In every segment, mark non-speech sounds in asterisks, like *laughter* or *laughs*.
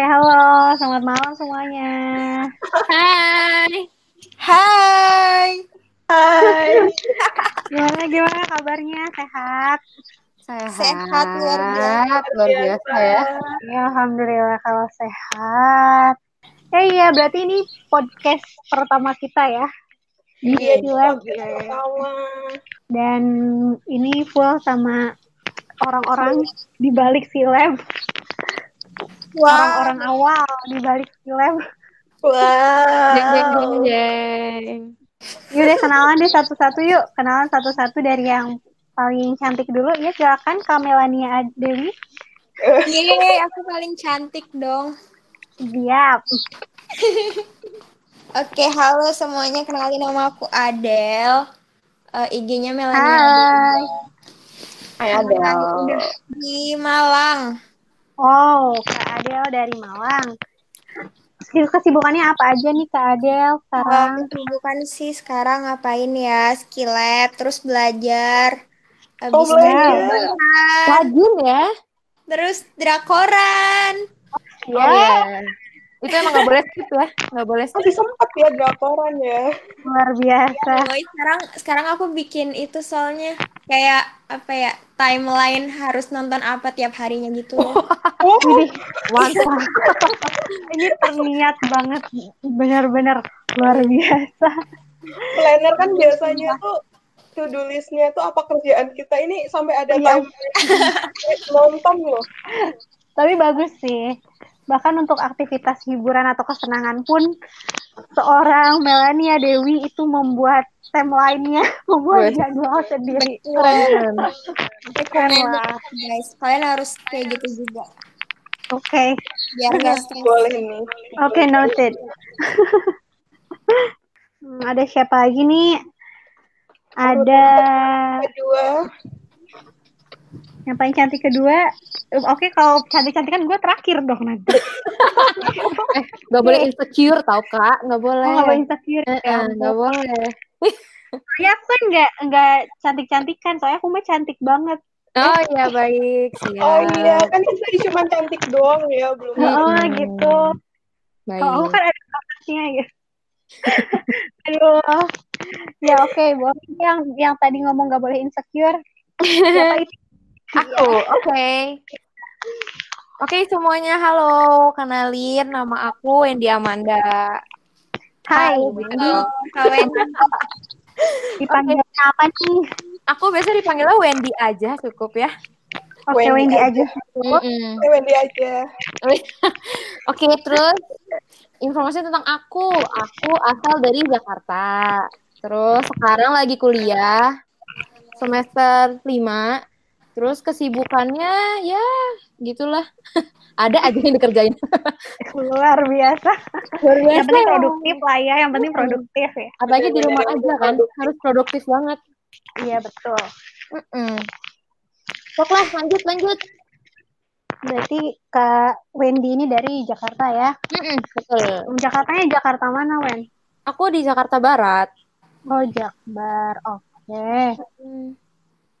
halo, selamat malam semuanya. Hai. Hai. Hai. Gimana gimana kabarnya? Sehat? Sehat. Sehat luar biasa. Luar biasa ya. Ya, alhamdulillah kalau sehat. Eh iya, berarti ini podcast pertama kita ya. Iya, Di web. pertama. Dan ini full sama orang-orang di balik si lab. Wah. Orang-orang awal di balik lab. Wow. Jeng jeng jeng jeng. Yuk deh kenalan deh satu-satu yuk. Kenalan satu-satu dari yang paling cantik dulu. Ya silakan Kak Melania Dewi. Yeay, aku paling cantik dong. Siap. *laughs* Oke, halo semuanya. Kenalin nama aku Adel. Eh, IG-nya Melania Hai. Hai Adel. Di Malang. Oh, Kak Adel dari Malang. Kesibukannya apa aja nih Kak Adel sekarang? Eh, Kesibukan sih sekarang ngapain ya? Skill lab, terus belajar. Habis Oh, belajar. Rajin ya. terus drakoran. Oh iya. Itu emang gak boleh skip ya. Gak boleh skip. Masih sempat ya drakoran ya. Luar biasa. Boy, sekarang sekarang aku bikin itu soalnya kayak apa ya timeline harus nonton apa tiap harinya gitu. Oh, Widih, Mantap. *laughs* ini terniat banget. Benar-benar luar biasa. planner kan biasanya tuh to-do list-nya tuh apa kerjaan kita ini sampai ada Iya. time nonton loh. Tapi bagus sih. Bahkan untuk aktivitas hiburan atau kesenangan pun seorang Melania Dewi itu membuat timeline-nya, *laughs* membuat Wes. jadwal sendiri. Keren. Keren lah. guys. Kalian harus kayak gitu juga. Oke, Biar nggak stres. Boleh nih. oke noted. *laughs* Hmm, ada siapa lagi nih? Ada Kedua, yang paling cantik kedua. Oke, kalau cantik-cantikan gue terakhir dong nanti. *laughs* Eh, gak boleh insecure tau kak. Gak boleh. Oh, nggak boleh insecure. Eh, Ya eh, ampun. Gak boleh. Soalnya aku kan nggak nggak cantik-cantikan, soalnya aku mah cantik banget. Oh iya baik. Siap. oh iya kan kita cuma cantik doang ya belum. Hmm. Oh gitu. Baik. Kalau aku kan ada bakatnya ya. *laughs* Aduh. Ya oke, boleh yang yang tadi ngomong nggak boleh insecure. Siapa itu? Aku, oke. Oke semuanya, halo. Kenalin nama aku Wendy Amanda. Hai, Halo, Kalian *laughs* dipanggil apa nih? Aku biasa dipanggilnya Wendy aja, cukup ya. Oke, Wendy Wendy aja. Mm-mm. Eh, Wendy aja. *laughs* Oke, terus informasi tentang aku. Aku asal dari Jakarta. Terus sekarang lagi kuliah semester 5. Terus kesibukannya ya gitulah. *laughs* Ada aja yang dikerjain. *laughs* Luar biasa. Luar Yang penting produktif lah ya, yang penting produktif ya. Apalagi di rumah aja kan, harus produktif banget. Iya betul. Mm-mm. Sok lah, lanjut, lanjut. Berarti Kak Wendy ini dari Jakarta ya. Mm-mm, betul. Jakartanya Jakarta mana, Wen? Aku di Jakarta Barat. Oh, Jakbar. Oke.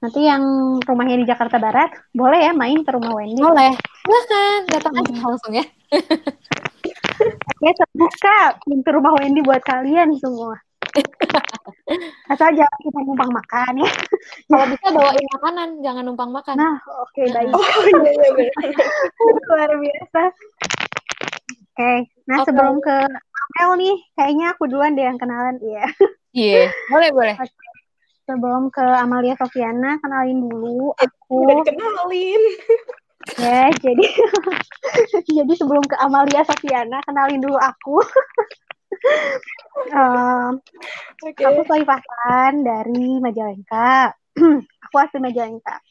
Nanti yang rumahnya di Jakarta Barat, boleh ya main ke rumah Wendy? Boleh. Silahkan, datang aja langsung ya. *laughs* Ya, terbuka pintu rumah Wendy buat kalian semua. *laughs* Asal jangan kita numpang makan ya. *laughs* Kalau bisa bawain makanan, jangan numpang makan. Nah, oke baik. Oh iya iya. Luar biasa. Oke, nah Oke. sebelum ke Amel nih, kayaknya aku duluan deh yang kenalan. Iya. Iya, boleh, boleh. Sebelum ke Amalia Sofiana, kenalin dulu Udah aku. dikenalin. *laughs* Ya, jadi *laughs* jadi sebelum ke Amalia Sofiana, kenalin dulu aku. *laughs* Em, Oke. Aku Soifah Hasan dari Majalengka. *clears throat* aku asli Majalengka.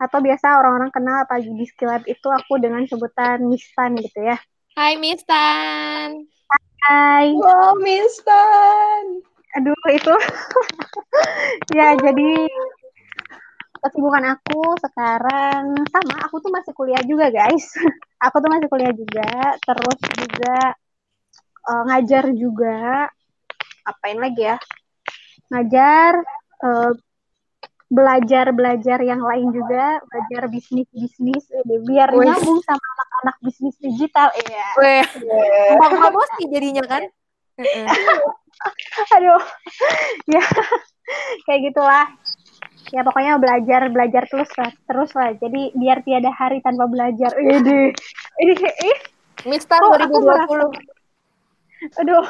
Atau biasa orang-orang kenal apalagi di Skillab itu aku dengan sebutan Mistan gitu ya. Hai, Mistan. Hai. Wow, Mistan. Aduh itu. *laughs* ya jadi kesibukan aku sekarang sama, aku tuh masih kuliah juga guys. *laughs* aku tuh masih kuliah juga, terus juga eh, ngajar juga. Apain lagi ya? Ngajar eh, belajar-belajar yang lain juga, belajar bisnis-bisnis eh, biar Wih. nyambung sama anak-anak bisnis digital ya. Yeah. gampang promosi jadinya kan? *laughs* Aduh. ya. Kayak gitulah. Ya pokoknya belajar belajar terus lah, terus lah. Jadi biar tiada hari tanpa belajar. Ini ini Mista Kok aku 2020. aduh,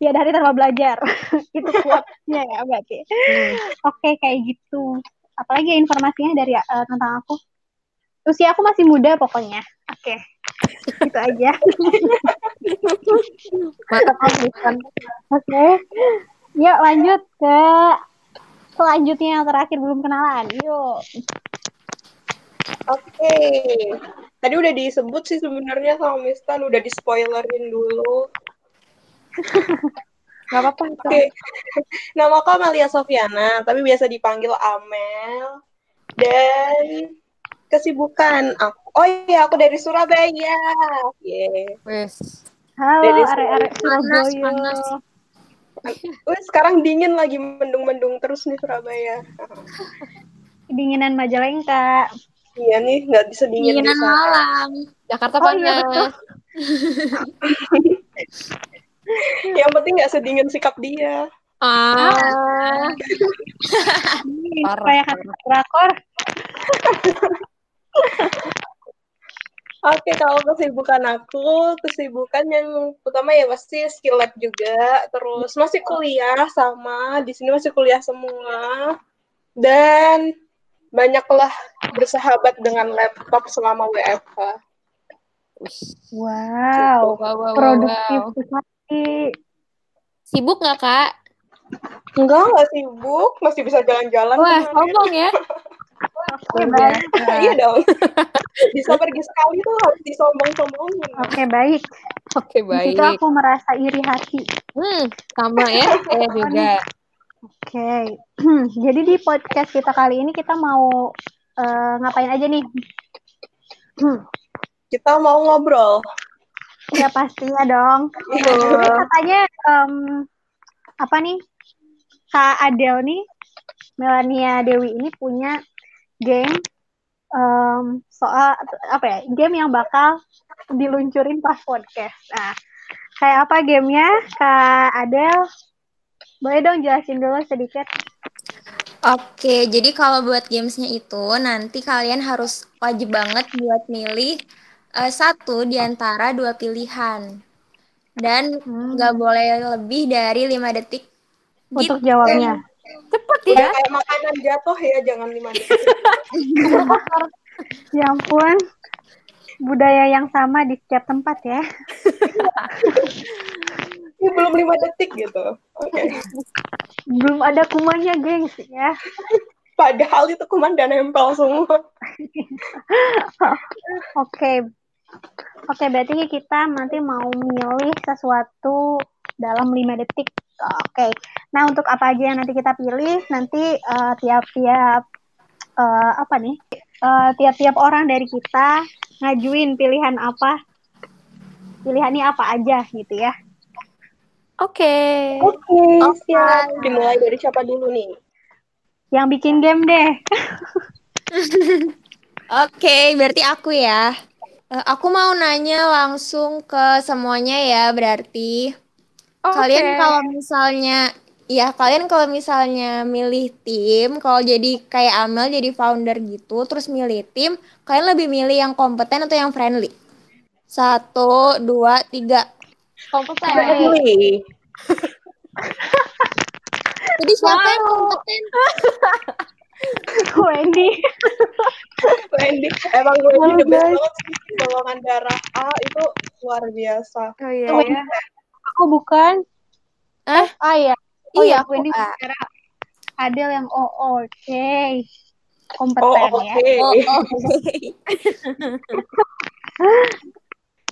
tiada hari tanpa belajar. *laughs* Itu kuatnya ya berarti. Hmm. Oke, kayak gitu. Apalagi ya informasinya dari eh, tentang aku. Usia aku masih muda pokoknya. Oke. Gitu aja. Mata kan. Oke. Yuk lanjut ke selanjutnya yang terakhir belum kenalan. Yuk. Oke. Tadi udah disebut sih sebenarnya sama Mistan, udah di spoilerin dulu. *laughs* Gak apa-apa. Oke. Nama aku Amelia Sofiana, tapi biasa dipanggil Amel. Dan kesibukan aku. Oh iya, aku dari Surabaya. Yeah. Wes. Halo Dari arek-arek Panas, Surabaya. panas. Wih, sekarang dingin lagi mendung-mendung terus nih Surabaya. Dinginan Majalengka. Iya nih, nggak bisa dingin di Dinginan malam. Jakarta Oh, iya, panas. *laughs* Yang penting nggak sedingin sikap dia. Ah. Ih, Parah, Kayak kata Oke, kalau kesibukan aku, kesibukan yang pertama ya pasti skill lab juga, terus masih kuliah sama, di sini masih kuliah semua, dan banyaklah bersahabat dengan laptop selama WFH. Wow. Wow, wow, wow, Produktif wow. sekali. Sibuk nggak kak? Enggak, nggak sibuk, masih bisa jalan-jalan. Wah, sombong ya. *laughs* Oke, baik. *laughs* iya dong. bisa pergi sekali tuh harus disombong-sombongin. Oke, baik. Oke, situ baik. aku merasa iri hati. Hmm, sama ya. *laughs* Saya juga. Oke. *clears throat* Jadi di podcast kita kali ini kita mau eh, ngapain aja nih? *clears throat* Kita mau ngobrol. Ya pastinya dong. *laughs* Jadi katanya em, apa nih? Kak Adel nih, Melania Dewi ini punya game em, soal apa ya? Game yang bakal diluncurin pas podcast. Nah, kayak apa gamenya? Kak Adel, boleh dong jelasin dulu sedikit. Oke, jadi kalau buat gamesnya itu nanti kalian harus wajib banget buat milih eh, satu di antara dua pilihan. Dan Hmm. nggak boleh lebih dari lima detik. Untuk Gitu. jawabnya. Cepet Udah ya. kayak makanan jatuh ya, jangan lima detik. *laughs* Ya ampun. Budaya yang sama di setiap tempat ya. Ini *laughs* belum lima detik gitu. Oke. Belum ada kumanya, gengs ya. *laughs* Padahal itu kuman dan nempel semua. Oke. Oke, berarti kita nanti mau milih sesuatu dalam lima detik. Oke. Nah, untuk apa aja yang nanti kita pilih, nanti eh, tiap-tiap eh, apa nih? Eh, tiap-tiap orang dari kita ngajuin pilihan apa. Pilihannya apa aja gitu ya. Oke. Oke, siap. Dimulai dari siapa dulu nih? Yang bikin game deh. *laughs* Oke, berarti aku ya. Eh, aku mau nanya langsung ke semuanya ya, berarti. Kalian kalau misalnya, ya kalian kalau misalnya milih tim, kalau jadi kayak Amel jadi founder gitu, terus milih tim, kalian lebih milih yang kompeten atau yang friendly? Satu, dua, tiga. kompeten. Friendly. *laughs* Jadi siapa yang kompeten? *laughs* Wendy. *laughs* Wendy. Emang gue Halo, the best banget sih. Golongan darah A itu luar biasa. Oh iya Oh, ya. Aku bukan. Eh? Ah ya. Oh Iya, ya, aku Wendy A. secara Adel yang oh oke. Oh, Kompeten oke. ya. Oh, oke.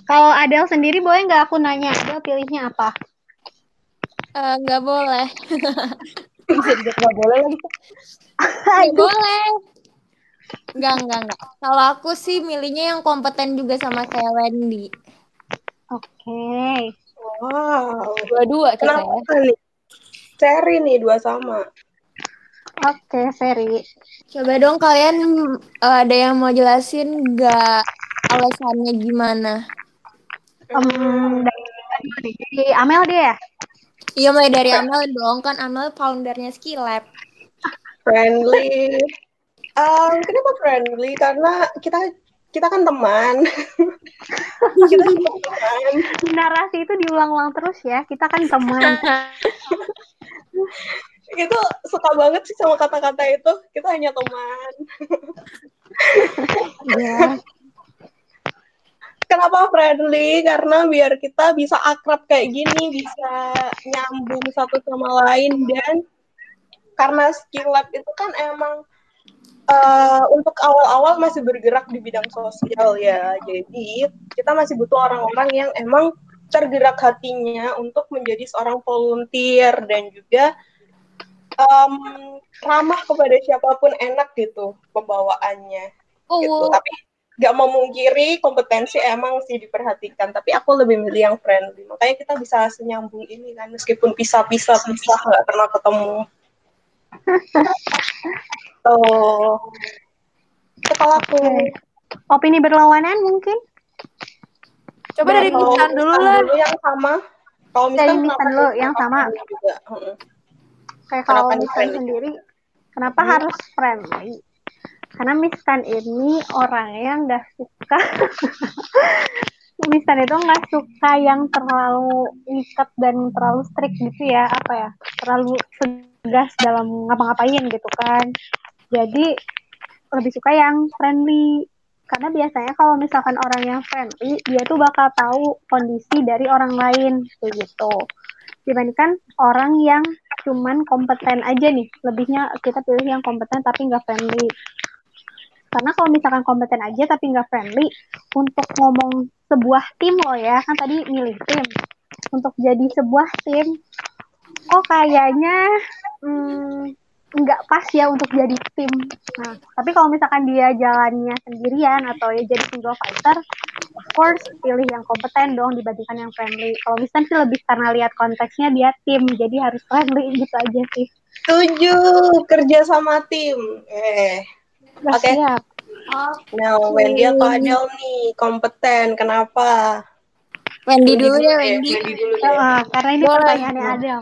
Kalau Adel sendiri boleh nggak aku nanya Adel pilihnya apa? Eh, Nggak boleh. Bisa juga *laughs* nggak boleh lagi. Nggak boleh. Enggak, enggak, enggak. Kalau aku sih milihnya yang kompeten juga sama kayak Wendy. Oke. Wow. Dua-dua kita ya. Kenapa nih? Seri nih dua sama. Oke, Ferry. Coba dong kalian uh, ada yang mau jelasin nggak alasannya gimana? Um, dari, dari Amel dia ya? Iya mulai dari Amel dong, kan Amel foundernya Skilab. Friendly. Um, kenapa friendly? Karena kita kita kan teman. *laughs* kita kan teman. Narasi itu diulang-ulang terus ya. Kita kan teman. *laughs* itu suka banget sih sama kata-kata itu. Kita hanya teman. *laughs* ya. Kenapa friendly? Karena biar kita bisa akrab kayak gini, bisa nyambung satu sama lain dan karena skill lab itu kan emang uh, untuk awal-awal masih bergerak di bidang sosial ya. Jadi kita masih butuh orang-orang yang emang tergerak hatinya untuk menjadi seorang volunteer dan juga um, ramah kepada siapa pun enak gitu pembawaannya. Oh. Gitu. Tapi nggak memungkiri kompetensi emang sih diperhatikan. Tapi aku lebih milih yang friendly. Makanya kita bisa senyambung ini kan meskipun pisah-pisah pisah nggak pernah ketemu. Oh. Kalau aku opini berlawanan mungkin. Coba dari Misan dulu lah. Dulu yang sama. Kalau misalnya Misan dulu yang sama. Juga. Kayak kalau Misan sendiri, kenapa hmm. harus friendly? Karena Misan ini orang yang nggak suka *laughs* Misan itu nggak suka yang terlalu ikat dan terlalu strict gitu ya apa ya terlalu tegas dalam ngapa-ngapain gitu kan. Jadi lebih suka yang friendly. Karena biasanya kalau misalkan orang yang friendly dia tuh bakal tahu kondisi dari orang lain kayak gitu. Dibandingkan orang yang cuman kompeten aja nih. Lebihnya kita pilih yang kompeten tapi nggak friendly. Karena kalau misalkan kompeten aja tapi nggak friendly untuk ngomong sebuah tim loh ya. Kan tadi milih tim. Untuk jadi sebuah tim kok kayaknya hmm, nggak pas ya untuk jadi tim. Nah, tapi kalau misalkan dia jalannya sendirian atau ya jadi single fighter, of course pilih yang kompeten dong dibandingkan yang friendly. Kalau misalnya sih lebih karena lihat konteksnya dia tim, jadi harus friendly gitu aja sih. Setuju, kerja sama tim. Eh, oke. Okay. Siap. Nah, Wendy atau Adel nih kompeten, kenapa? Wendy dulu ya, Wendy. Wendy dulu ya. Uh, karena ini Boleh. pertanyaannya Adel.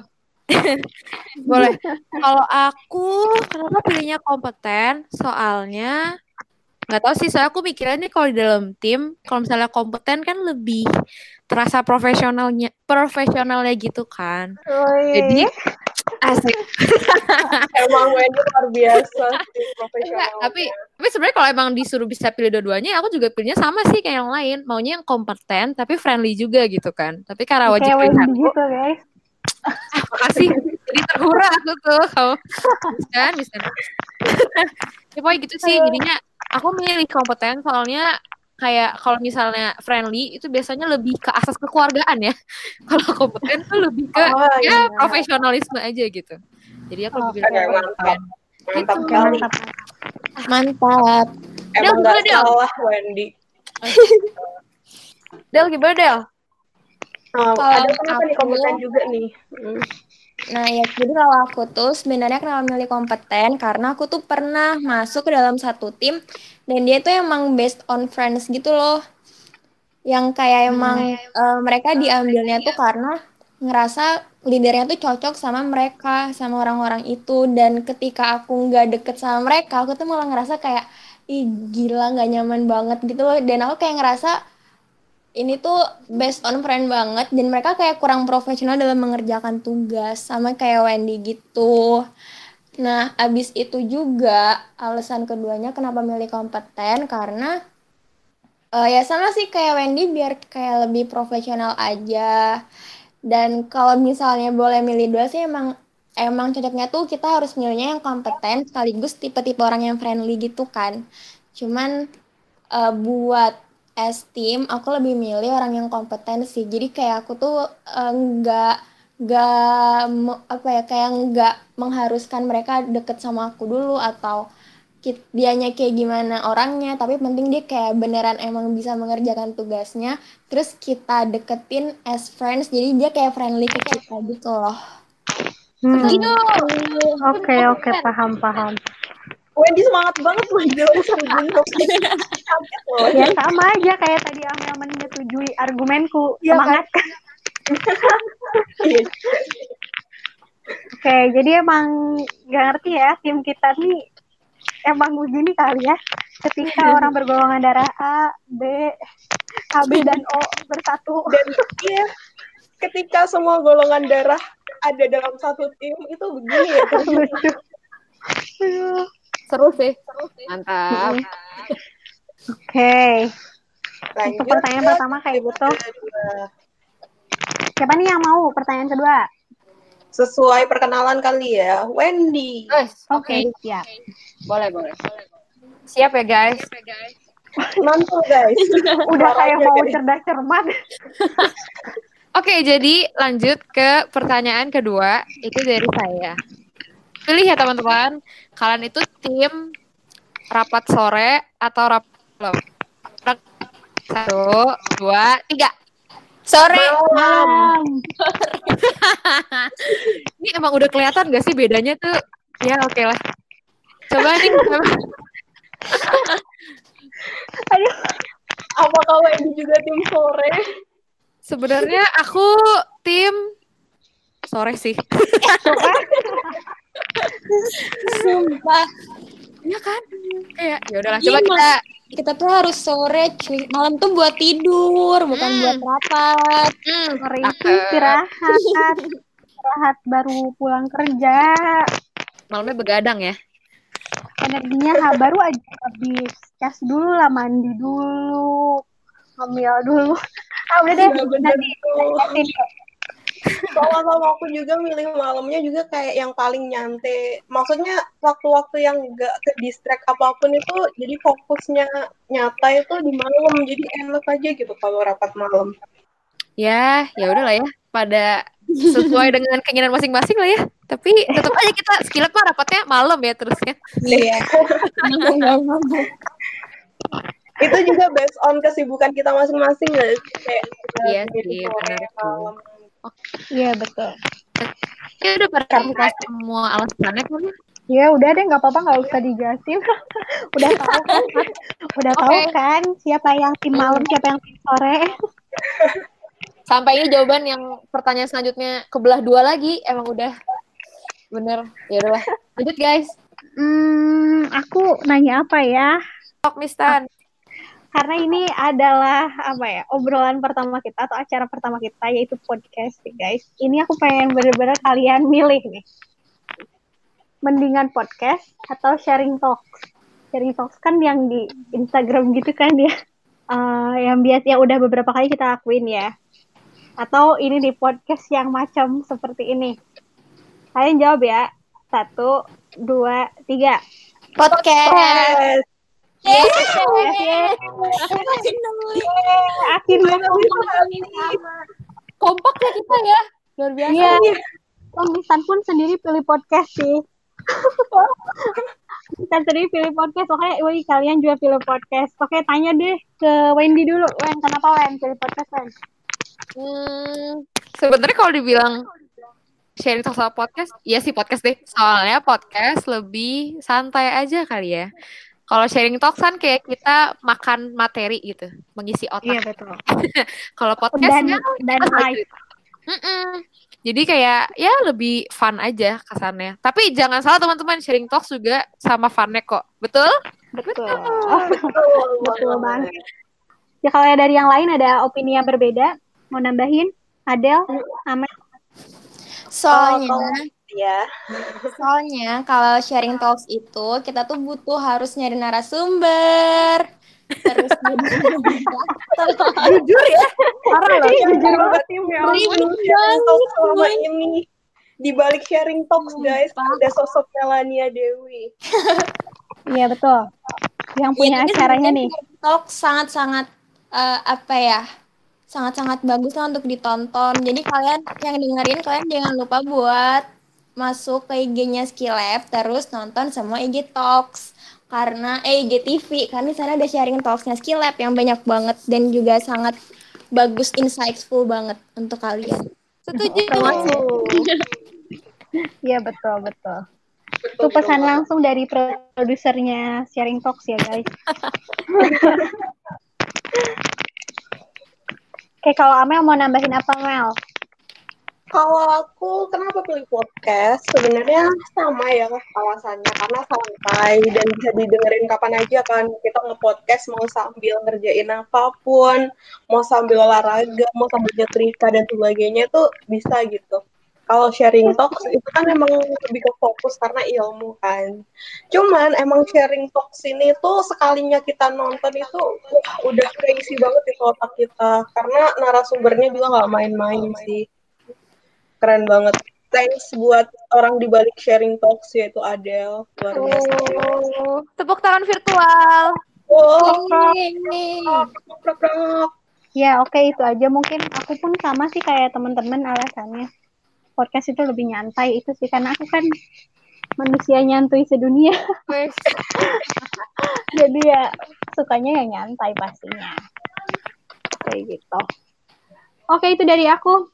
*laughs* Boleh. Kalau aku kenapa pilihnya kompeten? Soalnya nggak tahu sih. Soalnya aku mikirnya nih kalau di dalam tim, kalau misalnya kompeten kan lebih terasa profesionalnya, profesionalnya gitu kan. Oh, Jadi asik. *laughs* emang Wendy luar biasa profesional. Tapi tapi sebenarnya kalau emang disuruh bisa pilih dua-duanya, aku juga pilihnya sama sih kayak yang lain. Maunya yang kompeten tapi friendly juga gitu kan. Tapi karena wajib pilih aku. Gitu, guys ah, makasih. Jadi terhura aku tuh kamu bisa bisa ya pokoknya gitu sih. Jadinya aku milih kompeten soalnya kayak kalau misalnya friendly itu biasanya lebih ke asas kekeluargaan ya. *laughs* Kalau kompeten tuh lebih ke oh, ya iya. profesionalisme aja gitu. Jadi aku lebih pilih mantap. mantap gitu. kali mantap. Emang Del, gak salah Wendy? Del gimana Del Kalau ada kenapa aku, nih kompeten juga nih? Hmm. Nah ya, jadi kalau aku tuh sebenarnya kenapa milih kompeten karena aku tuh pernah masuk ke dalam satu tim dan dia tuh emang based on friends gitu loh. Yang kayak emang hmm. uh, mereka diambilnya tuh karena ngerasa leadernya tuh cocok sama mereka, sama orang-orang itu dan ketika aku nggak deket sama mereka, aku tuh malah ngerasa kayak ih gila nggak nyaman banget gitu loh dan aku kayak ngerasa ini tuh based on friend banget dan mereka kayak kurang profesional dalam mengerjakan tugas sama kayak Wendy gitu. Nah, abis itu juga alasan keduanya kenapa milih kompeten karena uh, ya sama sih kayak Wendy biar kayak lebih profesional aja. Dan kalau misalnya boleh milih dua sih emang emang cocoknya tuh kita harus milihnya yang kompeten sekaligus tipe-tipe orang yang friendly gitu kan. Cuman uh, buat as team aku lebih milih orang yang kompeten sih. Jadi kayak aku tuh enggak eh, nggak apa ya kayak nggak mengharuskan mereka deket sama aku dulu atau dianya kayak gimana orangnya. Tapi penting dia kayak beneran emang bisa mengerjakan tugasnya. Terus kita deketin as friends jadi dia kayak friendly ke kita gitu loh. Hmm. Oke, oke, paham, paham. Wendy semangat banget loh jelasin loh. Ya sama aja kayak tadi Amel menyetujui argumenku. Iya, Semangat. Iya. Oke, jadi emang nggak ngerti ya tim kita nih emang begini kali ya. Ketika *laughs* orang bergolongan darah A, B, AB dan O bersatu. Dan iya, ketika semua golongan darah ada dalam satu tim itu begini ya. *laughs* Aduh. Seru sih. Mantap. Oke, Lanjut untuk pertanyaan ke pertama kayak gitu. Siapa nih yang mau pertanyaan kedua? Sesuai perkenalan kali ya, Wendy. Guys, Oke, siap. Boleh, boleh. Siap ya, guys. Mantul guys. *laughs* Udah kayak mau guys. cerdas cermat. *laughs* Oke, jadi lanjut ke pertanyaan kedua. Itu dari saya. Pilih ya, teman-teman. Kalian itu tim rapat sore atau rapat malam? Satu, dua, tiga. Sore. Malam. *laughs* Ini emang udah kelihatan gak sih bedanya tuh? Ya, oke lah. Coba nih. coba. *laughs* Aduh, Apakah Wendy juga tim sore? Sebenarnya aku tim sore sih. *laughs* Sumpah. Iya kan? Kayak ya udahlah, Iya, coba Mas. kita Kita tuh harus sore, cuy. Malam tuh buat tidur, bukan Hmm. buat rapat. hmm, sore itu istirahat. *laughs* Istirahat baru pulang kerja. malamnya begadang ya. Energinya ha, baru aja habis. Cas dulu lah, mandi dulu. Ngemil dulu. Ah, udah deh. Iya, Nanti nanti Soalnya sama aku juga milih malamnya juga kayak yang paling nyantai. Maksudnya waktu-waktu yang gak ke distract apa pun itu jadi fokusnya nyata itu di malam. Jadi enak aja gitu kalau rapat malam. Ya, ya udahlah ya. Pada sesuai dengan keinginan masing-masing lah ya. Tapi tetap aja kita skillet mah rapatnya malam ya terusnya. Iya. *laughs* Itu juga based on kesibukan kita masing-masing? Kayak kita Iya sih, benar malam. Iya, betul. Ya udah pada kita semua alasannya kan. Ya udah deh, nggak apa-apa, nggak usah dijelasin. *laughs* udah tahu kan? Udah tahu Oke. kan siapa yang tim malam, siapa yang tim sore. *laughs* Sampai ini jawaban yang pertanyaan selanjutnya kebelah dua lagi emang udah bener. Ya udahlah. Lanjut guys. Hmm, aku nanya apa ya? Tok Mistan. Karena ini adalah apa ya obrolan pertama kita atau acara pertama kita yaitu podcast guys. Ini aku pengen bener-bener kalian milih nih. Mendingan podcast atau sharing talks. Sharing talks kan yang di Instagram gitu kan ya. Eh, yang biasa yang udah beberapa kali kita lakuin ya. Atau ini di podcast yang macam seperti ini. Kalian jawab ya. Satu, dua, tiga. Podcast. Yes. Akhirnya Kompak ya kita ya. Luar biasa. Iya. Om Mistan pun sendiri pilih podcast sih. *laughs* Mistan sendiri pilih podcast. Oke, woi kalian juga pilih podcast. Oke, tanya deh ke Wendy dulu. Wen, kenapa Wen pilih podcast Wen? Hmm, sebenarnya kalau dibilang sharing sama podcast, iya sih podcast deh. Soalnya podcast lebih santai aja kali ya. Kalau sharing talk kan kayak kita makan materi gitu, mengisi otak. betul. *laughs* Kalau podcast Dan ya dan gitu. Mm-mm. Jadi kayak ya lebih fun aja kesannya. Tapi jangan salah teman-teman, sharing talk juga sama funnya kok. Betul? Betul. Betul *laughs* banget. Ya kalau dari yang lain ada opini yang berbeda, mau nambahin? Adel, Amel, Soalnya, Ya. soalnya kalau sharing talks itu kita tuh butuh harus nyari narasumber. Terus *laughs* Jujur ya. Parah loh. Jujur banget tim ya selama ini. Di balik sharing talks guys, ada sosok Melania Dewi. Iya betul. Yang punya Iya, tapi acaranya nih. talk sangat-sangat eh, apa ya? Sangat-sangat bagus lah untuk ditonton. Jadi kalian yang dengerin kalian jangan lupa buat masuk ke IG-nya Skillab terus nonton semua IG Talks karena eh IG TV karena di sana ada sharing talksnya Skillab yang banyak banget dan juga sangat bagus insightful banget untuk kalian. Setuju. *laughs* Iya betul betul. Itu pesan langsung dari produsernya Sharing Talks ya guys. *laughs* Oke kalau Amel mau nambahin apa Mel? Kalau aku kenapa pilih podcast? Sebenarnya sama ya alasannya karena santai dan bisa didengerin kapan aja kan. Kita nge-podcast mau sambil ngerjain apa pun, mau sambil olahraga, mau sambil nyetrika dan sebagainya itu bisa gitu. Kalau sharing talks itu kan emang lebih ke fokus karena ilmu kan. Cuman emang sharing talks ini tuh sekalinya kita nonton itu udah crazy banget di otak kita karena narasumbernya juga nggak main-main sih keren banget. Thanks buat orang di balik sharing talks yaitu Adele. Luar biasa. Oh, tepuk tangan virtual. Oh, ya oke okay, itu aja. Mungkin aku pun sama sih kayak teman-teman alasannya. Podcast itu lebih nyantai itu sih karena aku kan manusia nyantui sedunia. *laughs* Jadi ya sukanya yang nyantai pastinya. Kayak gitu. Oke itu dari aku.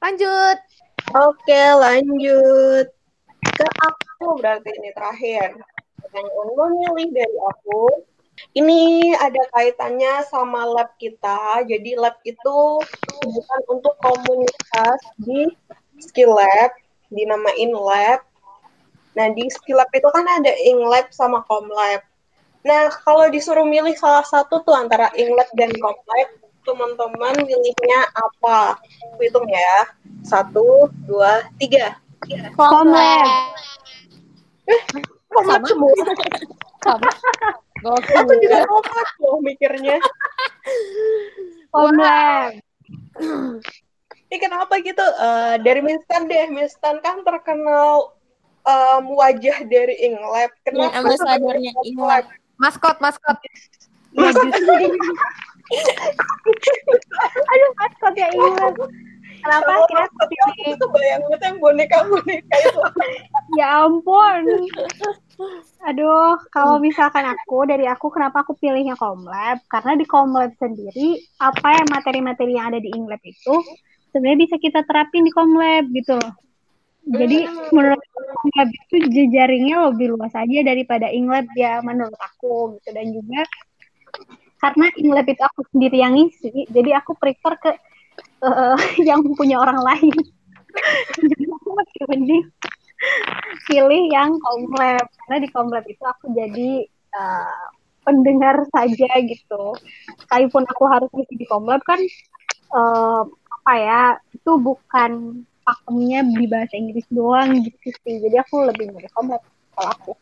Lanjut Oke, lanjut ke aku berarti ini terakhir. Yang milih dari aku, ini ada kaitannya sama lab kita. Jadi lab itu bukan untuk komunitas di skill lab, dinamain lab. Nah, di skill lab itu kan ada inglab sama komlab. Nah, kalau disuruh milih salah satu tuh antara inglab dan komlab, teman-teman milihnya apa? Hitung ya. Satu, dua, tiga. Komlab. Eh, komlab semua. Sama. Aku juga komlab loh mikirnya. Komlab. Ini kenapa gitu? Uh, dari Minstan deh. Minstan kan terkenal um, wajah dari Inglab. Kenapa? Ya, ambasadornya Inglab. Maskot, maskot. Ya, *laughs* Aduh, maskot ya Inglab. Kenapa kira maskot itu aku kebayang banget yang boneka-boneka itu. Ya ampun. Aduh, kalau misalkan aku dari aku kenapa aku pilihnya Komlab? Karena di Komlab sendiri apa yang materi-materi yang ada di Inglab itu sebenarnya bisa kita terapin di Komlab gitu loh. Jadi menurut Komlab itu jejaringnya lebih luas aja daripada Inglab ya menurut aku gitu dan juga karena Inglab itu aku sendiri yang ngisi, jadi aku prefer ke uh, *laughs* yang punya orang lain. jadi aku masih mending pilih yang komlab karena di komlab itu aku jadi uh, pendengar saja gitu. Sekalipun aku harus ngisi di komlab kan uh, apa ya itu bukan pakemnya di bahasa Inggris doang gitu sih. Jadi aku lebih milih komlab kalau aku.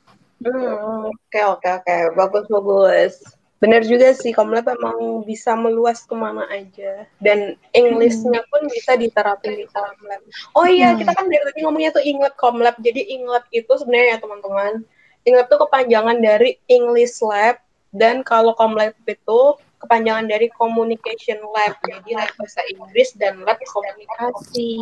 Hmm, oke oke oke, bagus bagus. Bener juga sih, Komlab emang bisa meluas ke mana aja. Dan Englishnya pun bisa diterapin di Komlab. Oh iya, kita kan dari tadi ngomongnya tuh Inglab Komlab. Jadi Inglab itu sebenarnya ya teman-teman, Inglab itu kepanjangan dari English Lab. Dan kalau Komlab itu kepanjangan dari Communication Lab. Jadi lab bahasa Inggris dan lab komunikasi.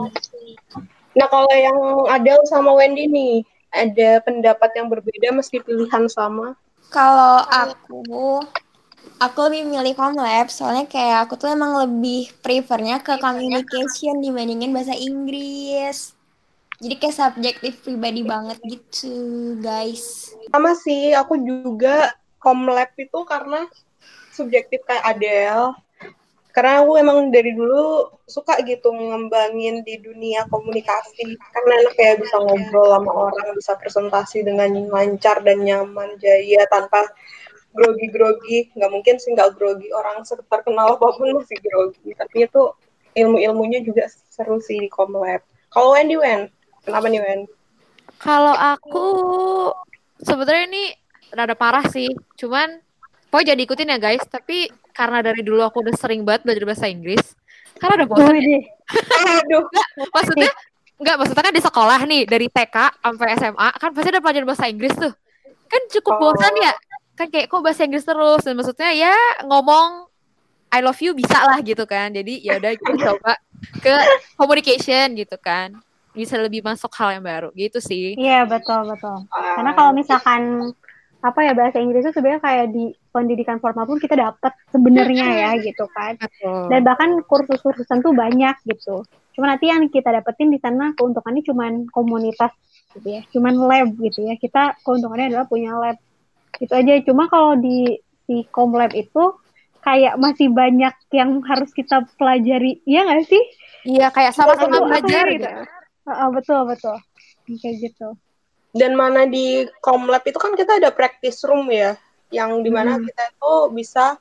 Nah kalau yang Adele sama Wendy nih, ada pendapat yang berbeda meski pilihan sama? Kalau aku, aku lebih milih Comlab soalnya kayak aku tuh emang lebih prefernya ke communication dibandingin bahasa Inggris. Jadi kayak subjektif pribadi banget gitu, guys. Sama sih, aku juga Comlab itu karena subjektif kayak Adele. Karena aku emang dari dulu suka gitu ngembangin di dunia komunikasi. Karena enak kayak bisa ngobrol sama orang, bisa presentasi dengan lancar dan nyaman, jaya tanpa grogi-grogi. Nggak mungkin sih nggak grogi. Orang terkenal apa pun masih grogi. Tapi itu ilmu-ilmunya juga seru sih di Comlab. Kalau Wendy, Wen? Kenapa nih, Wen? Kalau aku sebenarnya ini rada parah sih. Cuman pokoknya jadi ikutin ya guys. Tapi karena dari dulu aku udah sering banget belajar bahasa Inggris. Karena udah bosan. Ya. Aduh. Nggak, maksudnya Enggak, maksudnya kan di sekolah nih dari TK sampai SMA kan pasti ada pelajaran bahasa Inggris tuh. Kan cukup Oh. bosan ya. Kan kayak kok bahasa Inggris terus dan maksudnya ya ngomong I love you bisa lah gitu kan. Jadi ya udah kita *laughs* coba ke communication gitu kan. Bisa lebih masuk hal yang baru gitu sih. Iya betul betul. Karena kalau misalkan apa ya bahasa Inggris itu sebenarnya kayak di pendidikan formal pun kita dapat sebenarnya ya gitu kan. Betul. Dan bahkan kursus-kursusan tuh banyak gitu. Cuma nanti yang kita dapetin di sana keuntungannya cuman komunitas gitu ya, cuman lab gitu ya. Kita keuntungannya adalah punya lab. Itu aja. Cuma kalau di si komlab itu kayak masih banyak yang harus kita pelajari, iya nggak sih? Iya, kayak sama-sama Betul, belajar betul, gitu. Heeh, betul betul. Kayak gitu. Dan mana di Komlab itu kan kita ada practice room ya, yang di mana Hmm. kita itu bisa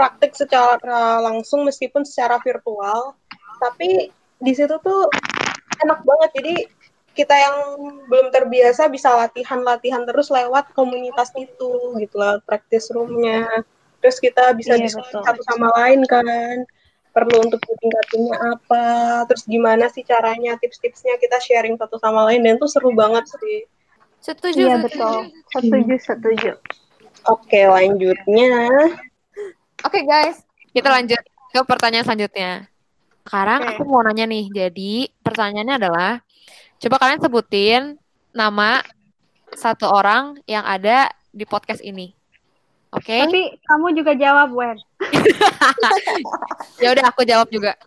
praktik secara langsung meskipun secara virtual. Tapi di situ tuh enak banget. Jadi kita yang belum terbiasa bisa latihan-latihan terus lewat komunitas itu gitu lah, practice roomnya. Terus kita bisa Iya, diskusi betul. satu sama lain kan. Perlu untuk tingkatinnya apa, terus gimana sih caranya, tips-tipsnya kita sharing satu sama lain dan itu seru banget sih. Setuju. Iya betul. Setuju setuju. Oke, lanjutnya. Oke guys, kita lanjut ke pertanyaan selanjutnya. Sekarang Oke. aku mau nanya nih. Jadi pertanyaannya adalah, coba kalian sebutin nama satu orang yang ada di podcast ini. Oke? Tapi kamu juga jawab, Wen. *laughs* Ya udah aku jawab juga.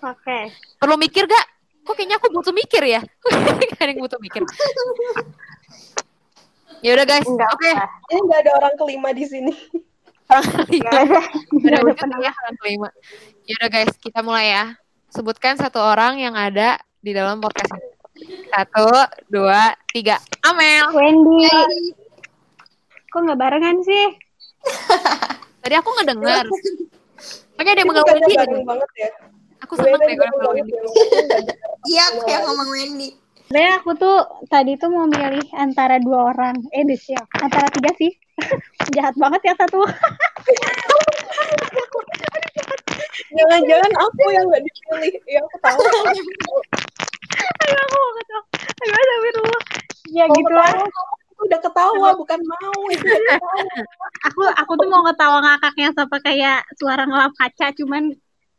Oke. Perlu mikir gak? Kok kayaknya aku butuh mikir ya? *laughs* Gak ada yang butuh mikir. Ya udah guys, Enggak oke. apa. Ini nggak ada orang kelima di sini. Enggak ada. Enggak Ada ya orang kelima. Ya udah guys, kita mulai ya. Sebutkan satu orang yang ada di dalam podcast ini. Satu, dua, tiga. Amel. Wendy. Kok nggak barengan sih? *laughs* Tadi aku ngedengar. Makanya ada yang mengganggu Wendy. banget ya. Aku seneng deh kalau Wendy. ya. *laughs* Iya, aku yang ngomong Wendy. Sebenarnya aku tuh tadi tuh mau milih antara dua orang. Eh, siap. Antara tiga sih. *laughs* Jahat banget ya satu. Jangan-jangan aku yang nggak dipilih. Ya aku tahu. Aduh, aku mau ketawa. Aduh, astagfirullah. Ya Mau gitu lah. ketawa, kamu udah ketawa, bukan mau. *laughs* Itu udah ketawa. Aku aku tuh mau ketawa ngakaknya sampai kayak suara ngelap kaca, cuman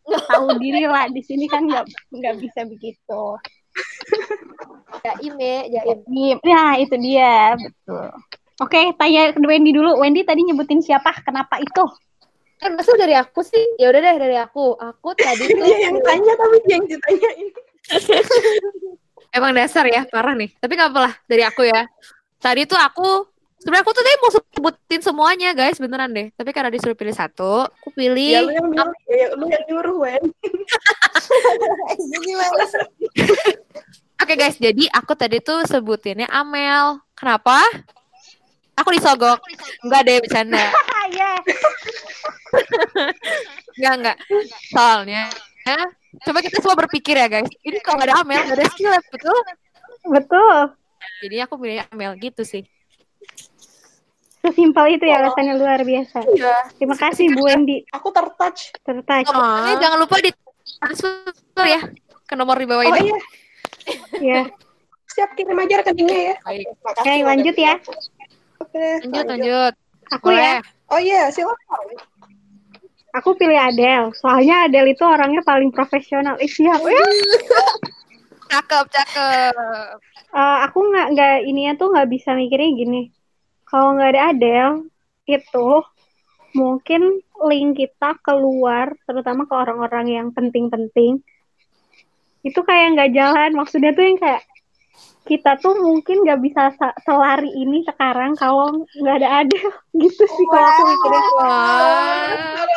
tahu diri lah di sini kan nggak nggak bisa begitu. *laughs* Jaim ya, Jaim. Nah, itu dia, betul. Oke, tanya ke Wendy dulu. Wendy tadi nyebutin siapa? Kenapa itu? Kan masa dari aku sih? Ya udah deh dari aku. Aku tadi *laughs* tuh Dia yang tanya tapi dia yang ditanyain. *laughs* Emang dasar ya, parah nih. Tapi gak apa-lah, dari aku ya. Tadi tuh aku, sebenarnya aku tuh tadi mau sebutin semuanya guys, beneran deh. Tapi karena disuruh pilih satu, aku Ya pilih lu yang nyuruh, ya, lu yang nyuruh, Wen. *laughs* gimana? Oke guys, jadi aku tadi tuh sebutinnya Amel. Kenapa? Aku disogok. Enggak deh, bercanda. Ah, *laughs* ya. Enggak, enggak. Soalnya, ya, coba kita semua berpikir ya guys. Ini kalau nggak ada Amel, nggak ada skillet, betul? Betul. Jadi aku pilih Amel gitu sih. Sesimpel itu ya alasannya luar biasa. Iya. Terima kasih Bu Wendy. Aku tertouch. Tertarik. Ini jangan lupa di transfer ya ke nomor di bawah Oh ini. iya, Ya. siap kirim aja rekeningnya ya. Baik. Makasih. Oke, lanjut ya. Oke, Lanjut, lanjut. Aku ya. Oh iya, silakan. Aku pilih Adele. Soalnya Adele itu orangnya paling profesional. Eh, siap. Ya. Cakep, cakep. Eh, aku nggak nggak ininya tuh nggak bisa mikirnya gini. Kalau nggak ada Adele itu mungkin link kita keluar, terutama ke orang-orang yang penting-penting. Itu kayak nggak jalan. Maksudnya tuh yang kayak kita tuh mungkin nggak bisa sa- selari ini sekarang kalau nggak ada Adele *laughs* gitu sih kalau aku.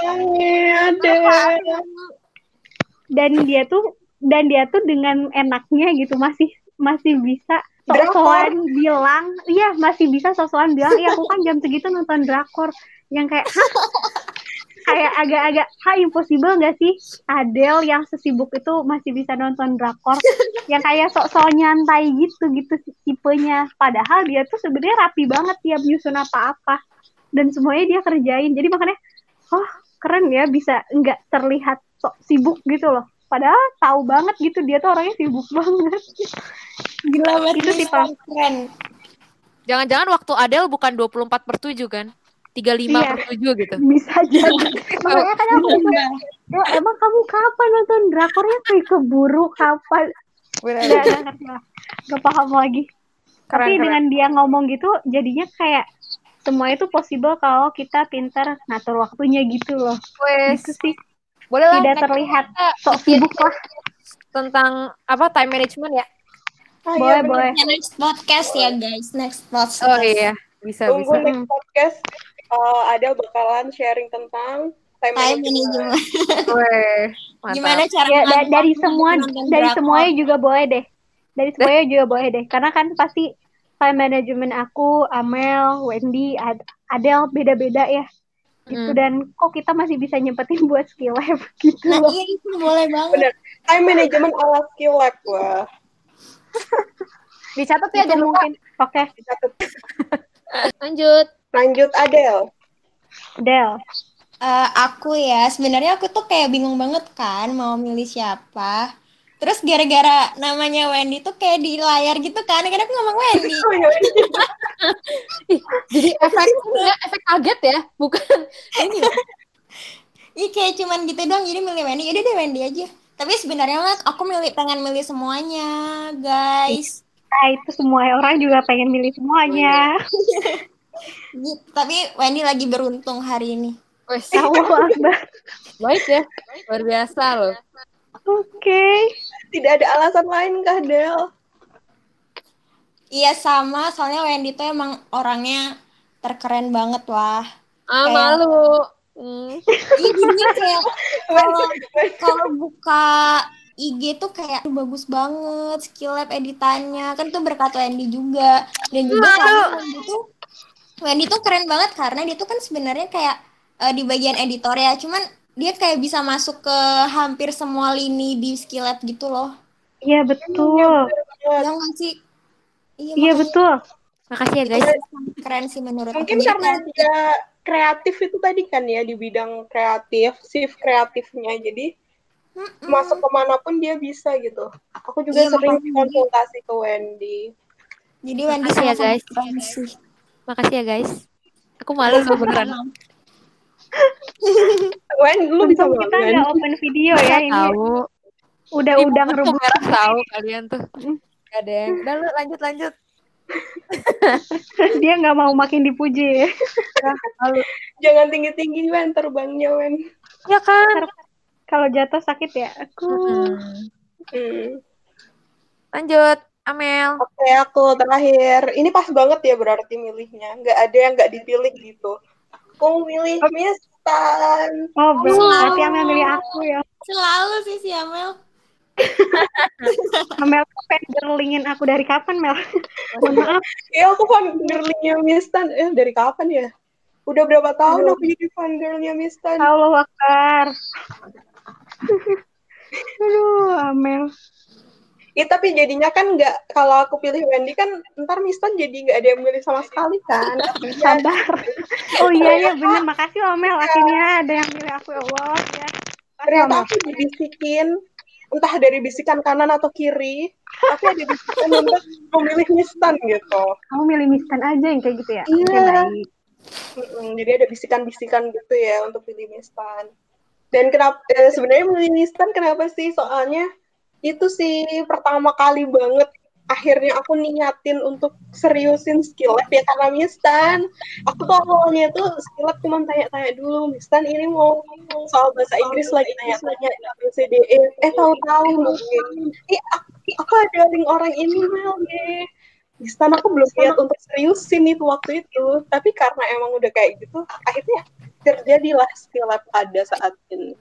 Orangnya ada. Dan dia tuh dan dia tuh dengan enaknya gitu masih masih bisa sok-sokan bilang, iya masih bisa sok-sokan bilang, iya aku kan jam segitu nonton drakor yang kayak "Hah?" Kayak agak-agak ha impossible nggak sih Adele yang sesibuk itu masih bisa nonton drakor *laughs* yang kayak sok-sok nyantai gitu gitu tipenya padahal dia tuh sebenarnya rapi banget tiap nyusun apa-apa dan semuanya dia kerjain jadi makanya oh keren ya bisa nggak terlihat sok sibuk gitu loh padahal tahu banget gitu dia tuh orangnya sibuk banget Gila banget. Itu sih, Pak. Keren. Jangan-jangan waktu Adele bukan 24 per 7 kan? 35 Iya. per 7 gitu. bisa *laughs* jadi makanya kan aku bilang, "Ya, emang kamu kapan nonton drakornya kayak keburu kapan nggak *laughs* nggak ngerti lah. nggak paham lagi Keren, tapi keren. dengan dia ngomong gitu jadinya kayak semua itu possible kalau kita pintar ngatur waktunya gitu loh. Wes. Itu sih Boleh lah. tidak terlihat sok sibuk lah. tentang apa time management ya? Ah, Boleh, iya, boleh. Next podcast ya guys, next podcast. Oh iya, bisa Tunggu bisa. next podcast. Uh, ada bakalan sharing tentang time, Time management. Gimana cara Ya, da- dari semua dari semuanya juga boleh deh. Dari semuanya juga boleh deh. Karena kan pasti time management aku, Amel, Wendy, Ad- Adele beda-beda ya. Gitu Mm. dan kok kita masih bisa nyempetin *laughs* buat skill lab gitu Nah, loh. iya itu boleh banget. Bener. Time management ala skill lab. Wah, *laughs* Dicatat ya lupa. mungkin. Oke, dicatat. Lanjut. Lanjut Adele. Adele. Eh, aku ya, sebenarnya aku tuh kayak bingung banget kan mau milih siapa. Terus gara-gara namanya Wendy tuh kayak di layar gitu kan, akhirnya aku ngomong Wendy. *laughs* Oh, iya. Ih, jadi efek ya, efek kaget ya, bukan ini. Ih kayak cuman gitu doang, jadi milih Wendy. Yaudah deh Wendy aja. Tapi sebenarnya mah aku milih pengen milih semuanya, guys. Nah, itu semua orang juga pengen milih semuanya. Gitu. Tapi Wendy lagi beruntung hari ini. Wes, *laughs* baik ya, luar biasa loh. Oke. Tidak ada alasan lain kah, Del? Iya sama, soalnya Wendy tuh emang orangnya terkeren banget lah. Ah, Kayak- malu. Hmm. Iya kayak *laughs* kalau kalau buka IG tuh kayak "Aduh, bagus banget skill lab editannya kan tuh berkat Wendy juga dan juga Wendy tuh Wendy tuh keren banget karena dia tuh kan sebenarnya kayak eh, di bagian editor ya cuman dia kayak bisa masuk ke hampir semua lini di skill lab gitu loh Iya betul. ya nggak sih iya, Iya betul. Makasih ya guys. keren sih menurut Mungkin aku karena dia kreatif itu tadi kan ya di bidang kreatif, shift kreatifnya. Jadi Mm-mm. masuk ke mana pun dia bisa gitu. Aku juga Iya, sering konsultasi ke Wendy. jadi Wendy Makasih ya, guys. keren sih Makasih ya guys. Aku malu loh beneran. Wen, lu bisa kita nggak open video ya ini. Tahu. Udah udang merah tahu kalian tuh. Gak ada yang. Udah lu lanjut lanjut. *laughs* Dia nggak mau makin dipuji. Jangan tinggi-tinggi Wen terbangnya Wen. Ya kan. Kalau jatuh sakit ya. Aku. Hmm. Lanjut, Amel. Oke, aku terakhir. Ini pas banget ya berarti milihnya. Nggak ada yang nggak dipilih gitu. Aku milih Mistan. Oh, berarti Amel milih aku ya. selalu sih si Amel *laughs* Amel fangirlingin aku dari kapan, Mel? *laughs* Mohon maaf. Ya aku fangirlnya Mistan. Eh, dari kapan ya? Udah berapa tahun aku jadi fangirlnya Mistan? Allah Akbar. *laughs* Aduh, Amel. Ya, tapi jadinya kan nggak, kalau aku pilih Wendy kan ntar Mistan jadi nggak ada yang milih sama sekali kan. *laughs* Sabar. Oh iya, iya bener. Makasih loh, Mel. Akhirnya ada yang milih aku, ya Allah. Ya. Ternyata aku dibisikin, entah dari bisikan kanan atau kiri, tapi ada bisikan untuk memilih Mistan gitu. Kamu milih Mistan aja yang kayak gitu ya? Iya. Mm-mm, jadi ada bisikan-bisikan gitu ya untuk pilih Mistan. Dan kenapa eh, sebenarnya milih Mistan kenapa sih? Soalnya itu sih pertama kali banget akhirnya aku niatin untuk seriusin skill lab ya karena Mistan. Aku tuh awalnya tuh skill lab cuma tanya-tanya dulu, Mistan ini mau soal bahasa Inggris lagi tanya-tanya ABCDE. Eh tahu-tahu mungkin. Eh aku, aku ada link orang ini Mel deh. Mistan aku belum niat untuk seriusin itu waktu itu. Tapi karena emang udah kayak gitu, akhirnya terjadilah skill lab pada saat ini.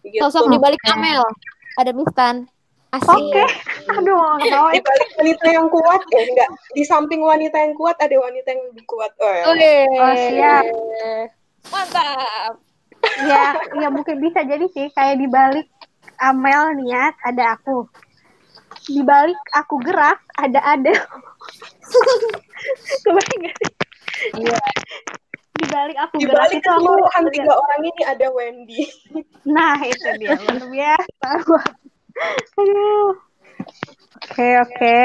Gitu. Sosok di balik Amel. Ada Mistan. Asik. Oke. *laughs* Aduh, nggak mau. di balik wanita yang kuat eh enggak di samping wanita yang kuat ada wanita yang lebih kuat oh, ya. Oke. Oh, siap. Mantap. Ya, ya mungkin bisa jadi sih. Kayak di balik Amel niat, ada aku. Di balik aku gerak, ada ada. *laughs* Kebayang nggak sih? Iya. Di balik aku di gerak balik itu aku tiga orang ini ada Wendy Nah, itu dia luar biasa. Aduh. Oke, oke.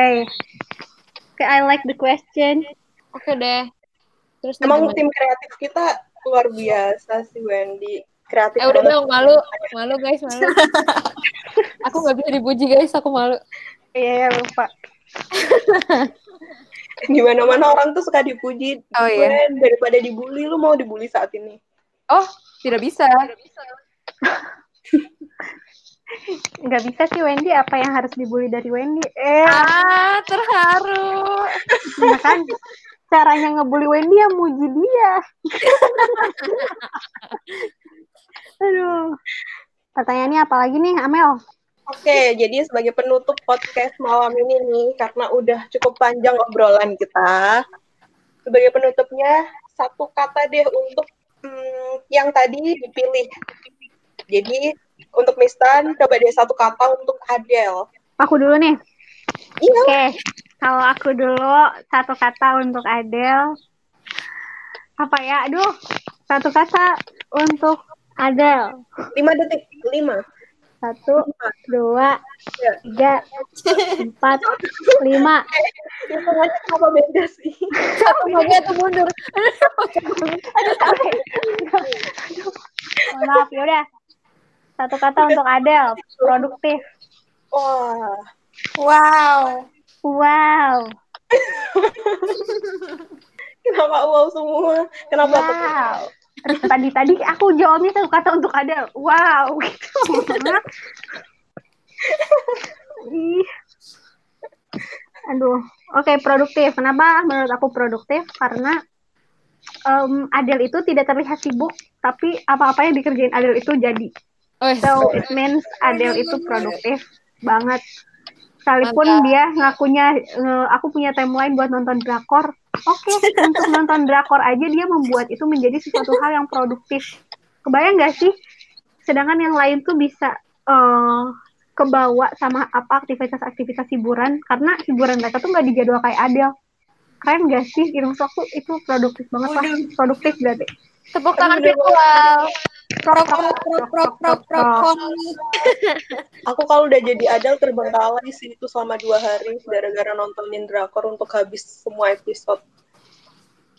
Oke, I like the question. Oke deh. Terus emang gimana? tim kreatif kita luar biasa sih Wendy kreatif Eh udah dong malu, malu guys malu. *laughs* aku nggak bisa dipuji guys, aku malu. Iya, ya, lupa. *laughs* Gimana mana orang tuh suka dipuji. Oh, iya. Gwen, daripada dibully, lu mau dibully saat ini. Oh, tidak bisa. *laughs* Nggak bisa sih Wendy, apa yang harus dibully dari Wendy? Eh, Ah, terharu. ya kan? Caranya ngebully Wendy ya muji dia. *laughs* Aduh. Pertanyaannya apa lagi nih, Amel? Oke, jadi sebagai penutup podcast malam ini nih, karena udah cukup panjang obrolan kita, sebagai penutupnya satu kata deh untuk hmm, yang tadi dipilih. Jadi untuk Mistan, coba deh satu kata untuk Adele. Aku dulu nih. Iya, Oke, kalau aku dulu satu kata untuk Adele. Apa ya? Aduh, satu kata untuk Adele. lima detik, lima. Satu, dua, Ya. tiga, empat, lima. Hitungannya kenapa beda sih? Semuanya tuh mundur. *laughs* Aduh. Aduh. Mohon Maaf, yaudah. Satu kata untuk Adele, produktif. Wah, Wow. Wow, *laughs* kenapa wow semua? Kenapa tuh? wow. Terus tadi tadi aku jawabnya satu kata untuk Adele. Wow, gitu. Aduh, oke produktif. Kenapa menurut aku produktif? Karena em, Adele itu tidak terlihat sibuk, tapi apa-apa yang dikerjain Adele itu jadi. Oh, So it means Adele itu produktif banget. Sekalipun Mantap. dia ngakunya aku punya timeline buat nonton drakor. Oke, untuk nonton drakor aja dia membuat itu menjadi sesuatu hal yang produktif. Kebayang nggak sih? Sedangkan yang lain tuh bisa eh, kebawa sama apa aktivitas-aktivitas hiburan karena hiburan mereka tuh nggak dijadwal kayak Adele. Keren gak sih? Aku itu produktif banget lah. Produktif berarti. Tepuk tangan virtual. Prok prok prok prok prok prok prok. *laughs* Aku kalau udah jadi Adele terbengkalai sih itu selama dua hari gara-gara nontonin drakor untuk habis semua episode.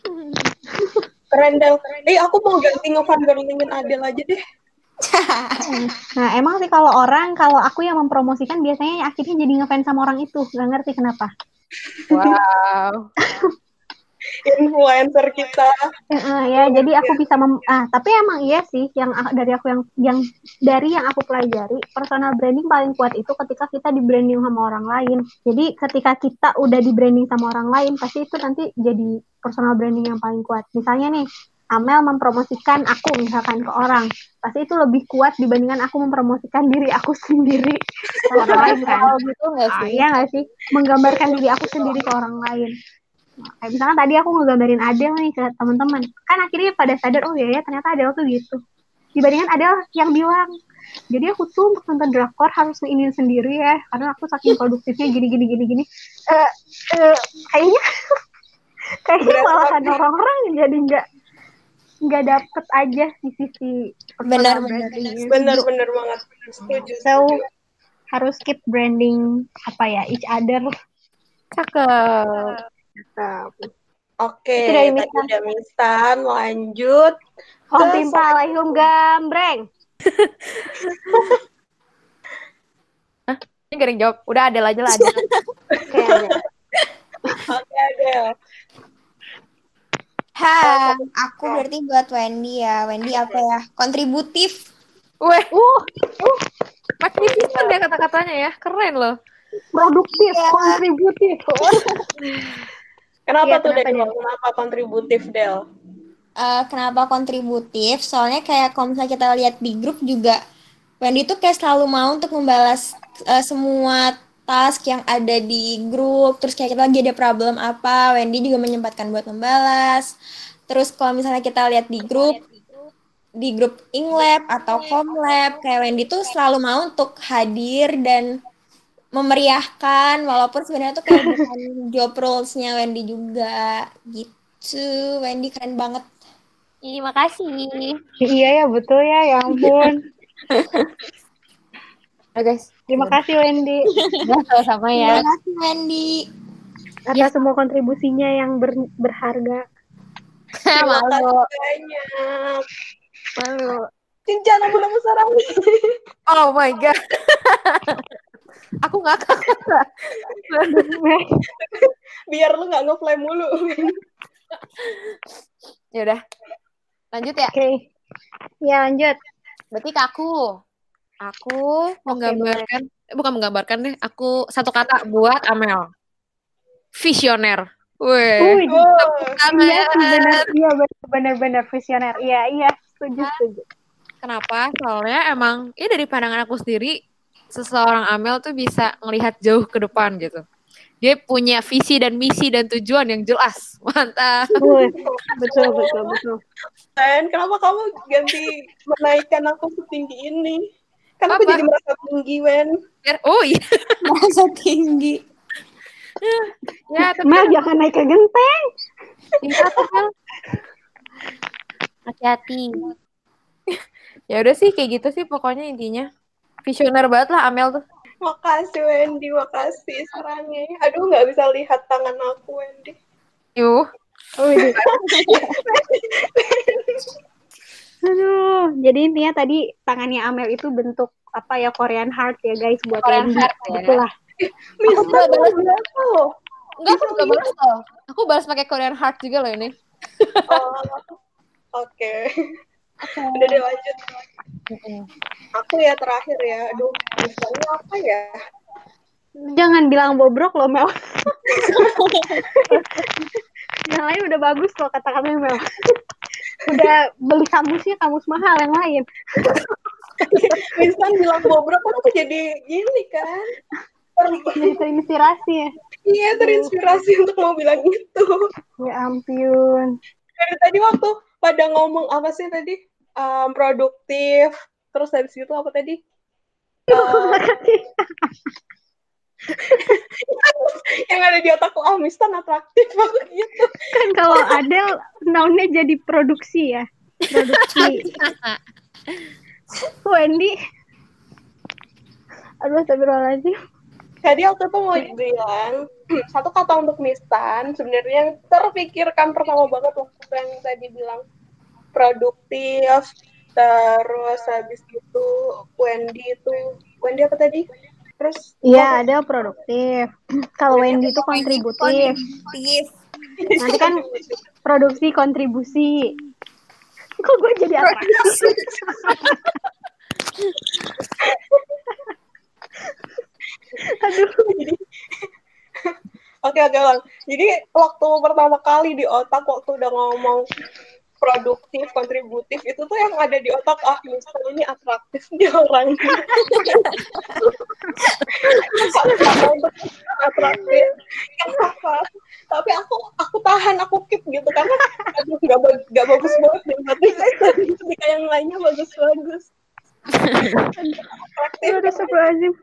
*laughs* Keren Del. Eh aku mau ganti ngefangirlingin Adele aja deh. *laughs* Nah, emang sih kalau orang, kalau aku yang mempromosikan biasanya akhirnya jadi ngefans sama orang itu. Gak ngerti kenapa. Wow. Influencer kita. Eh, eh, ya, jadi aku bisa mem ah, tapi emang iya sih yang dari aku yang yang dari yang aku pelajari, personal branding paling kuat itu ketika kita di branding sama orang lain. Jadi ketika kita udah di branding sama orang lain, pasti itu nanti jadi personal branding yang paling kuat. Misalnya nih, Amel mempromosikan aku misalkan ke orang, pasti itu lebih kuat dibandingkan aku mempromosikan diri aku *laughs* sendiri ke orang lain kan. Gitu nggak Ah, sih? iya nggak sih? Menggambarkan diri aku sendiri ke orang lain. Kayak misalnya tadi aku ngegambarin Adele nih ke teman-teman. Kan akhirnya pada sadar, oh iya ya ternyata Adele tuh gitu. Dibandingkan Adele yang bilang, jadi aku tuh untuk nonton drakor harus ngeinin sendiri ya, karena aku saking produktifnya gini gini gini gini. Eh, eh, kayaknya *laughs* kayaknya malahan orang-orang jadi nggak nggak dapet aja di sisi Benar, benar, branding-nya. Bener-bener banget. Setuju. So setuju. harus keep branding apa ya each other. Cakep. Oke, Itu dari tadi Mistan. udah Mistan, lanjut. Om Ke Timpa alaihum gambreng. *laughs* Ini gak ada yang jawab. Udah ada aja lah ada. *laughs* Kayaknya. Oke, Adele. Ha, aku berarti buat Wendy ya. Wendy apa ya? Kontributif. Weh, Uh, magnificent ya kata-katanya ya. Keren loh. produktif, Iya. kontributif. *laughs* Kenapa Iya, tuh, kenapa, Del? Del? Kenapa kontributif, Del? Eh, kenapa kontributif? Soalnya kayak kalau misalnya kita lihat di grup juga, Wendy tuh kayak selalu mau untuk membalas eh, semua task yang ada di grup. Terus kayak kita lagi ada problem apa, Wendy juga menyempatkan buat membalas. Terus kalau misalnya kita lihat di grup, di grup Inglab atau Comlab, kayak Wendy tuh selalu mau untuk hadir dan memeriahkan, walaupun sebenarnya tuh kayak bukan job roles-nya Wendy juga, gitu. Wendy keren banget. Ih, makasih. iya ya, betul ya, ya ampun. *laughs* Oke guys. Terima kasih Wendy *laughs* Ya, sama-sama ya. Terima kasih Wendy. atas semua kontribusinya yang ber- berharga. *laughs* Terima kasih banyak. Malu. Cincana bulan besar Oh my god. Aku ngakak. *laughs* Biar lu nggak ngeflame mulu. ya udah. Lanjut ya. Oke. Ya lanjut. Berarti ke aku. Aku menggambarkan, eh, bukan menggambarkan deh. Aku satu kata buat Amel. Visioner. Weh. Wih. Iya benar, iya benar-benar visioner. Iya iya, setuju setuju. Kenapa? Soalnya emang ya dari pandangan aku sendiri seseorang Amel tuh bisa melihat jauh ke depan gitu. Dia punya visi dan misi dan tujuan yang jelas. *laughs* Mantap. Betul betul betul. Dan kenapa kamu ganti menaikkan aku setinggi ini? Kan aku jadi merasa tinggi, Wen. Oh iya. *laughs* Masa tinggi. Ya, tapi Mel jangan naik ke genteng. Iya, Mel. Hati-hati. *laughs* ya udah sih kayak gitu sih pokoknya intinya. Visioner banget lah Amel tuh. Makasih, Wendy. Makasih sarannya. Aduh, nggak bisa lihat tangan aku, Wendy. Yuh. Wih. Aduh, jadi intinya tadi tangannya Amel itu bentuk apa ya Korean heart ya guys buat Korean Wendy. heart ya. Itulah. Bisa juga balas. loh. Enggak, aku juga balas loh. Aku balas pakai Korean heart juga loh ini. Oh, Oke. Udah deh lanjut. Aku ya terakhir ya. Aduh, misalnya apa ya? Jangan bilang bobrok loh Mel. yang lain udah bagus loh kata-katanya Mel. udah beli kamusnya kamus mahal yang lain. Winston bilang bobrok kan aku jadi gini kan. Jadi terinspirasi ya. Iya, terinspirasi untuk mau bilang itu. Ya ampun. Dari tadi waktu pada ngomong apa sih tadi? Um, produktif. Terus habis itu apa tadi? Um, *laughs* yang ada di otakku ah Winston atraktif *laughs* aku gitu. kan kalau Adele nounnya jadi produksi ya. Produksi. *laughs* Wendy. Aduh, astagfirullahaladzim. Jadi waktu itu mau bilang *clears throat* satu kata untuk Mistan sebenarnya yang terpikirkan pertama banget waktu yang tadi bilang produktif terus habis itu Wendy itu Wendy apa tadi terus Iya, Adele produktif. *clears throat* Kalau Wendy itu kontributif. Nanti kan produksi kontribusi. *laughs* Kok gue jadi atraktif? *laughs* *laughs* Aduh. Oke oke Bang. Jadi waktu pertama kali di otak waktu udah ngomong produktif, kontributif itu tuh yang ada di otak ah Mister ini atraktif. Kata-kata untuk atraktif. Kenapa? Tapi aku aku tahan, aku keep gitu karena aduh nggak ba- nggak bagus banget nih tapi yang lainnya bagus-bagus. *laughs* Atraktif. Aduh, astagfirullahaladzim.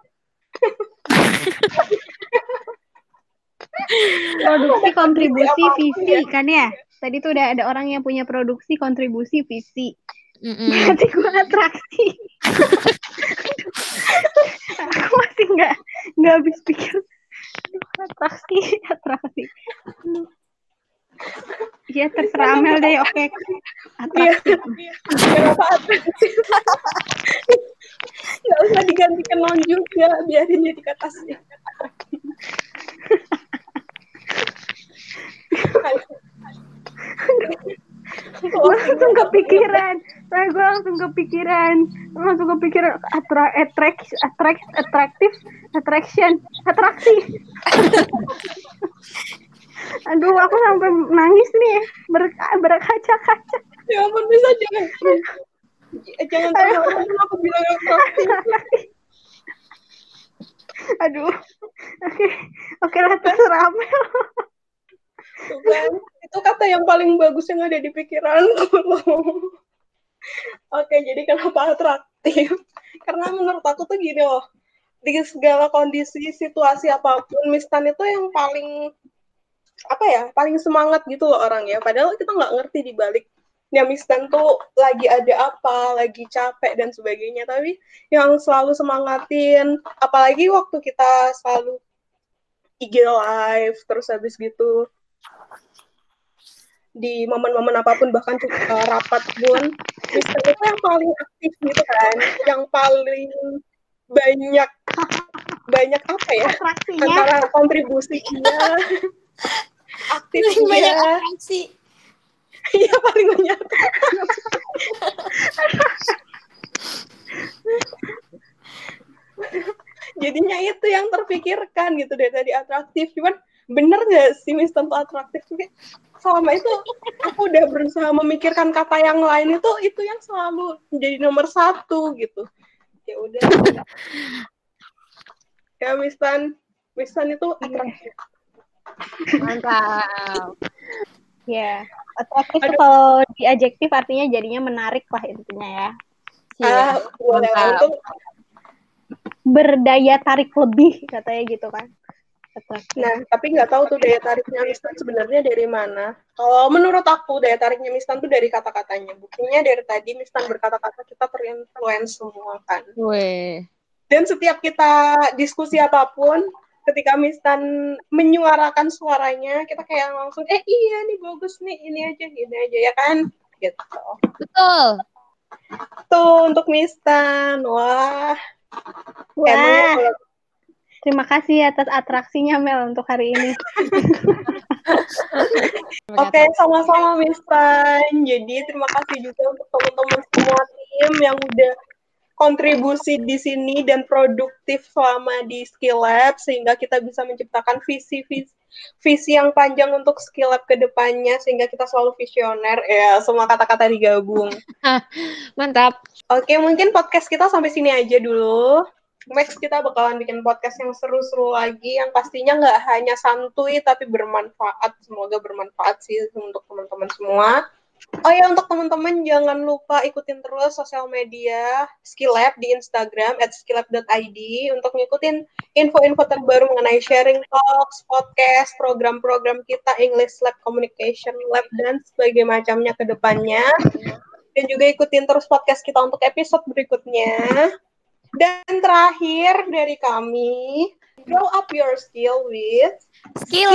Produksi kontribusi visi kan ya? Tadi tuh udah ada orang yang punya produksi kontribusi visi. Mm-mm. Berarti gue atraksi. Aku masih nggak nggak habis pikir. Atraksi, atraksi. Ya terserah Amel deh, oke. Iya. Atraksi. Atraktif? Nggak usah diganti ke non juga, biarin jadi kata sih. Gue langsung kepikiran. Saya gue langsung kepikiran. Langsung kepikiran attra attract attract atraktif attraction atraksi. *laughs* Aduh aku sampai nangis nih. Ber berkaca-kaca. Ya ampun, bisa jangan. Jangan terlalu aku bilang atraktif. aduh. Oke oke lah terserah *laughs* Itu kata yang paling bagus yang ada di pikiranku loh. Oke, jadi kenapa atraktif? Karena menurut aku tuh gini loh, di segala kondisi, situasi apa pun, Mistan itu yang paling apa ya, paling semangat gitu loh orangnya. Padahal kita nggak ngerti di balik ya Mistan tuh lagi ada apa, lagi capek dan sebagainya. Tapi yang selalu semangatin, apalagi waktu kita selalu IG live, terus habis gitu di momen-momen apa pun bahkan uh, rapat pun Mister itu yang paling aktif gitu kan yang paling banyak banyak apa ya Atraksinya. antara kontribusinya *laughs* aktifnya Paling banyak atraksi. iya paling banyak jadinya itu yang terpikirkan gitu dari tadi atraktif cuman bener gak sih Miss tentu atraktif selama itu aku udah berusaha memikirkan kata yang lain itu itu yang selalu jadi nomor satu gitu ya udah ya Miss Tan Miss Tan itu atraktif Mantap. Ya, atraktif itu Aduh. kalau di adjektif artinya jadinya menarik lah intinya ya. ah boleh lah mantap. itu Berdaya tarik lebih katanya gitu kan. Atraktif. Nah, tapi nggak tahu tuh daya tariknya Mistan sebenarnya dari mana. Kalau menurut aku daya tariknya Mistan tuh dari kata-katanya. Buktinya dari tadi Mistan berkata-kata kita terinfluence semua kan. Weh. Dan setiap kita diskusi apa pun, ketika Mistan menyuarakan suaranya, kita kayak langsung, eh iya nih bagus nih, ini aja, ini aja ya kan? Gitu. Betul. Tuh untuk Mistan, wah. Wah, terima kasih atas atraksinya Mel untuk hari ini. *laughs* Oke, sama-sama Miss Tan. Jadi terima kasih juga untuk teman-teman semua tim yang udah kontribusi di sini dan produktif selama di Skill Lab sehingga kita bisa menciptakan visi visi visi yang panjang untuk Skill Lab ke depannya sehingga kita selalu visioner ya semua kata-kata digabung. *laughs* Mantap. Oke, mungkin podcast kita sampai sini aja dulu. Next kita bakalan bikin podcast yang seru-seru lagi, yang pastinya nggak hanya santuy tapi bermanfaat. Semoga bermanfaat sih untuk teman-teman semua. Oh ya, untuk teman-teman jangan lupa ikutin terus sosial media Skill Lab di Instagram at skillab.id untuk ngikutin info-info terbaru mengenai sharing talks, podcast, program-program kita English Lab, Communication Lab, dan sebagainya macamnya ke depannya dan juga ikutin terus podcast kita untuk episode berikutnya. Dan terakhir dari kami, grow up your skill with Skill.